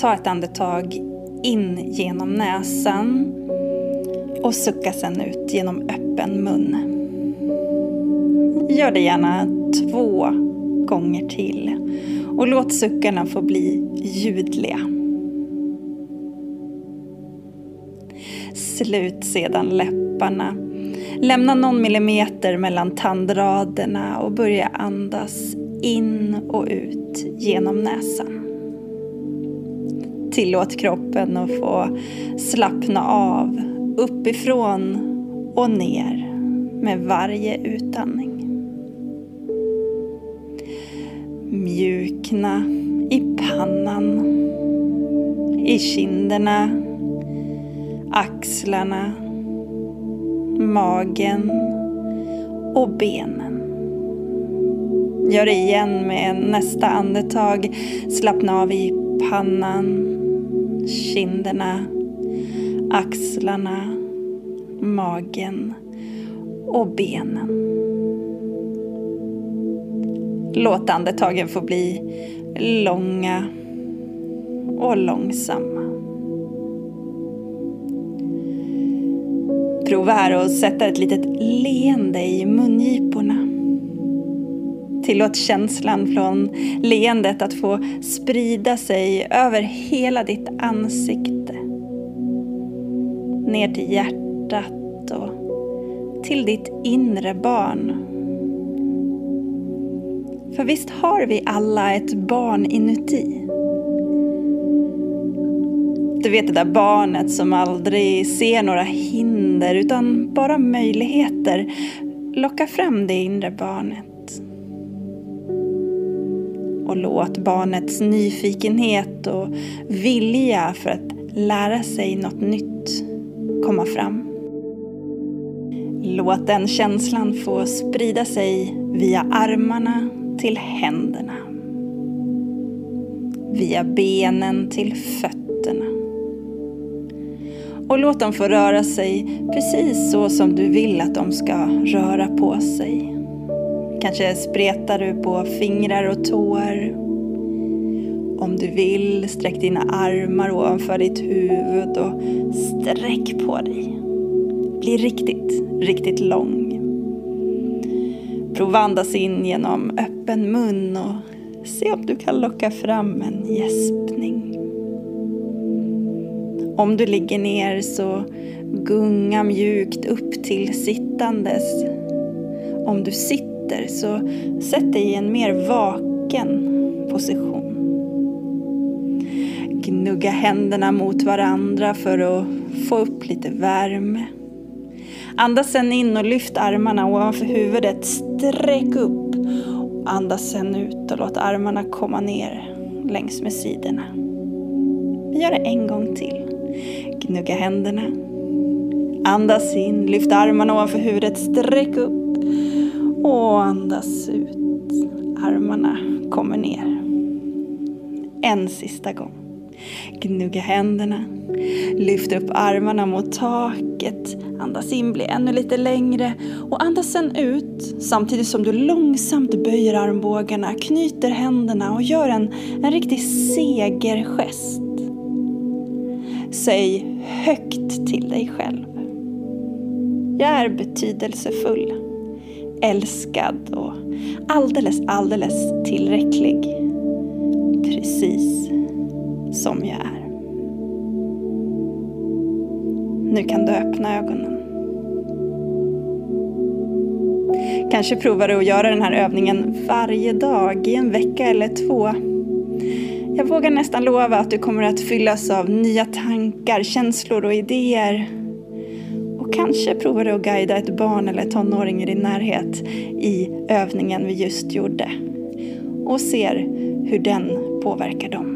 Ta ett andetag in genom näsan och sucka sen ut genom öppen mun. Gör det gärna två gånger till och låt suckarna få bli ljudliga. Slut sedan läpparna. Lämna någon millimeter mellan tandraderna och börja andas in och ut genom näsan. Tillåt kroppen att få slappna av uppifrån och ner med varje utandning. Mjukna i pannan, i kinderna, axlarna, magen och benen. Gör det igen med nästa andetag. Slappna av i pannan, kinderna, axlarna, magen och benen. Låt andetagen få bli långa och långsamma. Prova här att sätta ett litet leende i mungiporna. Tillåt känslan från leendet att få sprida sig över hela ditt ansikte. Ner till hjärtat och till ditt inre barn. För visst har vi alla ett barn inuti? Du vet det där barnet som aldrig ser några hinder utan bara möjligheter. Locka fram det inre barnet och låt barnets nyfikenhet och vilja för att lära sig något nytt komma fram. Låt den känslan få sprida sig via armarna till händerna. Via benen till fötterna. Och låt dem få röra sig precis så som du vill att de ska röra på sig. Kanske spretar du på fingrar och tår. Om du vill, sträck dina armar ovanför ditt huvud och sträck på dig. Bli riktigt, riktigt lång. Prova andas in genom öppen mun och se om du kan locka fram en gäspning. Om du ligger ner så gunga mjukt upp till sittandes. Om du sitter sitter så sätt dig i en mer vaken position. Gnugga händerna mot varandra för att få upp lite värme. Andas sen in och lyft armarna ovanför huvudet. Sträck upp. Andas sen ut och låt armarna komma ner längs med sidorna. Vi gör det en gång till. Gnugga händerna. Andas in, lyft armarna ovanför huvudet, sträck upp. Och andas ut. Armarna kommer ner. En sista gång. Gnugga händerna. Lyft upp armarna mot taket. Andas in, bli ännu lite längre. Och andas sen ut samtidigt som du långsamt böjer armbågarna, knyter händerna och gör en, en riktig segergest. Säg högt till dig själv. Jag är betydelsefull älskad och alldeles, alldeles tillräcklig. Precis som jag är. Nu kan du öppna ögonen. Kanske provar du att göra den här övningen varje dag i en vecka eller två. Jag vågar nästan lova att du kommer att fyllas av nya tankar, känslor och idéer och kanske provar du att guida ett barn eller tonåring i din närhet i övningen vi just gjorde och ser hur den påverkar dem.